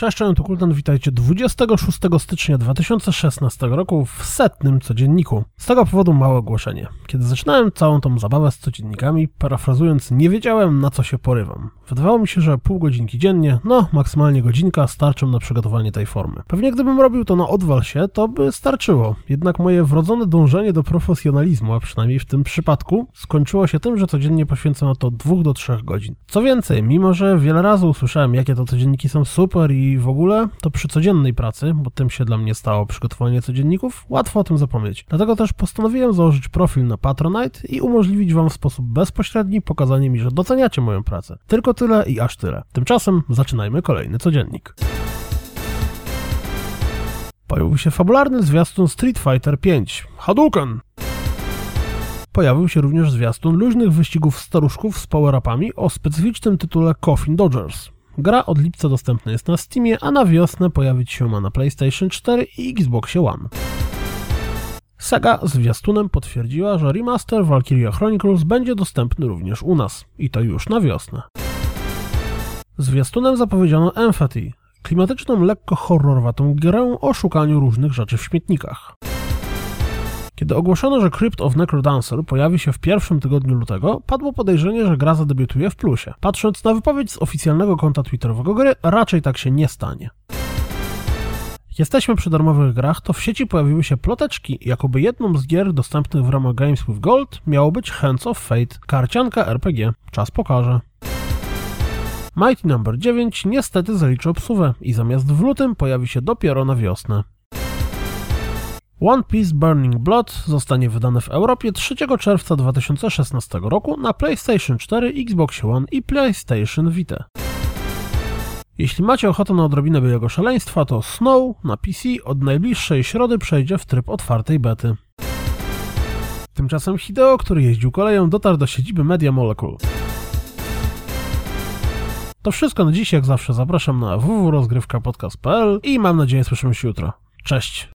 Cześć, cześć, tu Kultan, witajcie 26 stycznia 2016 roku w setnym codzienniku. Z tego powodu małe ogłoszenie. Kiedy zaczynałem całą tą zabawę z codziennikami, parafrazując, nie wiedziałem na co się porywam. Wydawało mi się, że pół godzinki dziennie, no maksymalnie godzinka, starczą na przygotowanie tej formy. Pewnie gdybym robił to na odwal się, to by starczyło. Jednak moje wrodzone dążenie do profesjonalizmu, a przynajmniej w tym przypadku, skończyło się tym, że codziennie poświęcam na to 2 do 3 godzin. Co więcej, mimo że wiele razy usłyszałem, jakie to codzienniki są super i w ogóle, to przy codziennej pracy, bo tym się dla mnie stało przygotowanie codzienników, łatwo o tym zapomnieć. Dlatego też postanowiłem założyć profil na Patronite i umożliwić Wam w sposób bezpośredni pokazanie mi, że doceniacie moją pracę. Tylko tyle i aż tyle. Tymczasem zaczynajmy kolejny codziennik. Pojawił się fabularny zwiastun Street Fighter V Hadouken! Pojawił się również zwiastun luźnych wyścigów staruszków z power-upami o specyficznym tytule Coffin Dodgers. Gra od lipca dostępna jest na Steamie, a na wiosnę pojawić się ma na PlayStation 4 i Xboxie One. Sega zwiastunem potwierdziła, że remaster Valkyria Chronicles będzie dostępny również u nas. I to już na wiosnę. Zwiastunem zapowiedziano Empathy, klimatyczną, lekko horrorowatą grę o szukaniu różnych rzeczy w śmietnikach. Kiedy ogłoszono, że Crypt of Necrodancer pojawi się w pierwszym tygodniu lutego, padło podejrzenie, że gra zadebiutuje w plusie. Patrząc na wypowiedź z oficjalnego konta twitterowego gry, raczej tak się nie stanie. Jesteśmy przy darmowych grach, to w sieci pojawiły się ploteczki, jakoby jedną z gier dostępnych w ramach Games with Gold miało być Hands of Fate, karcianka RPG. Czas pokaże. Mighty No. 9 niestety zaliczy obsuwę i zamiast w lutym pojawi się dopiero na wiosnę. One Piece Burning Blood zostanie wydane w Europie 3 czerwca 2016 roku na PlayStation 4, Xbox One i PlayStation Vita. Jeśli macie ochotę na odrobinę byłego szaleństwa, to Snow na PC od najbliższej środy przejdzie w tryb otwartej bety. Tymczasem Hideo, który jeździł koleją, dotarł do siedziby Media Molecule. To wszystko na dziś, jak zawsze zapraszam na www.rozgrywkapodcast.pl i mam nadzieję słyszymy się jutro. Cześć!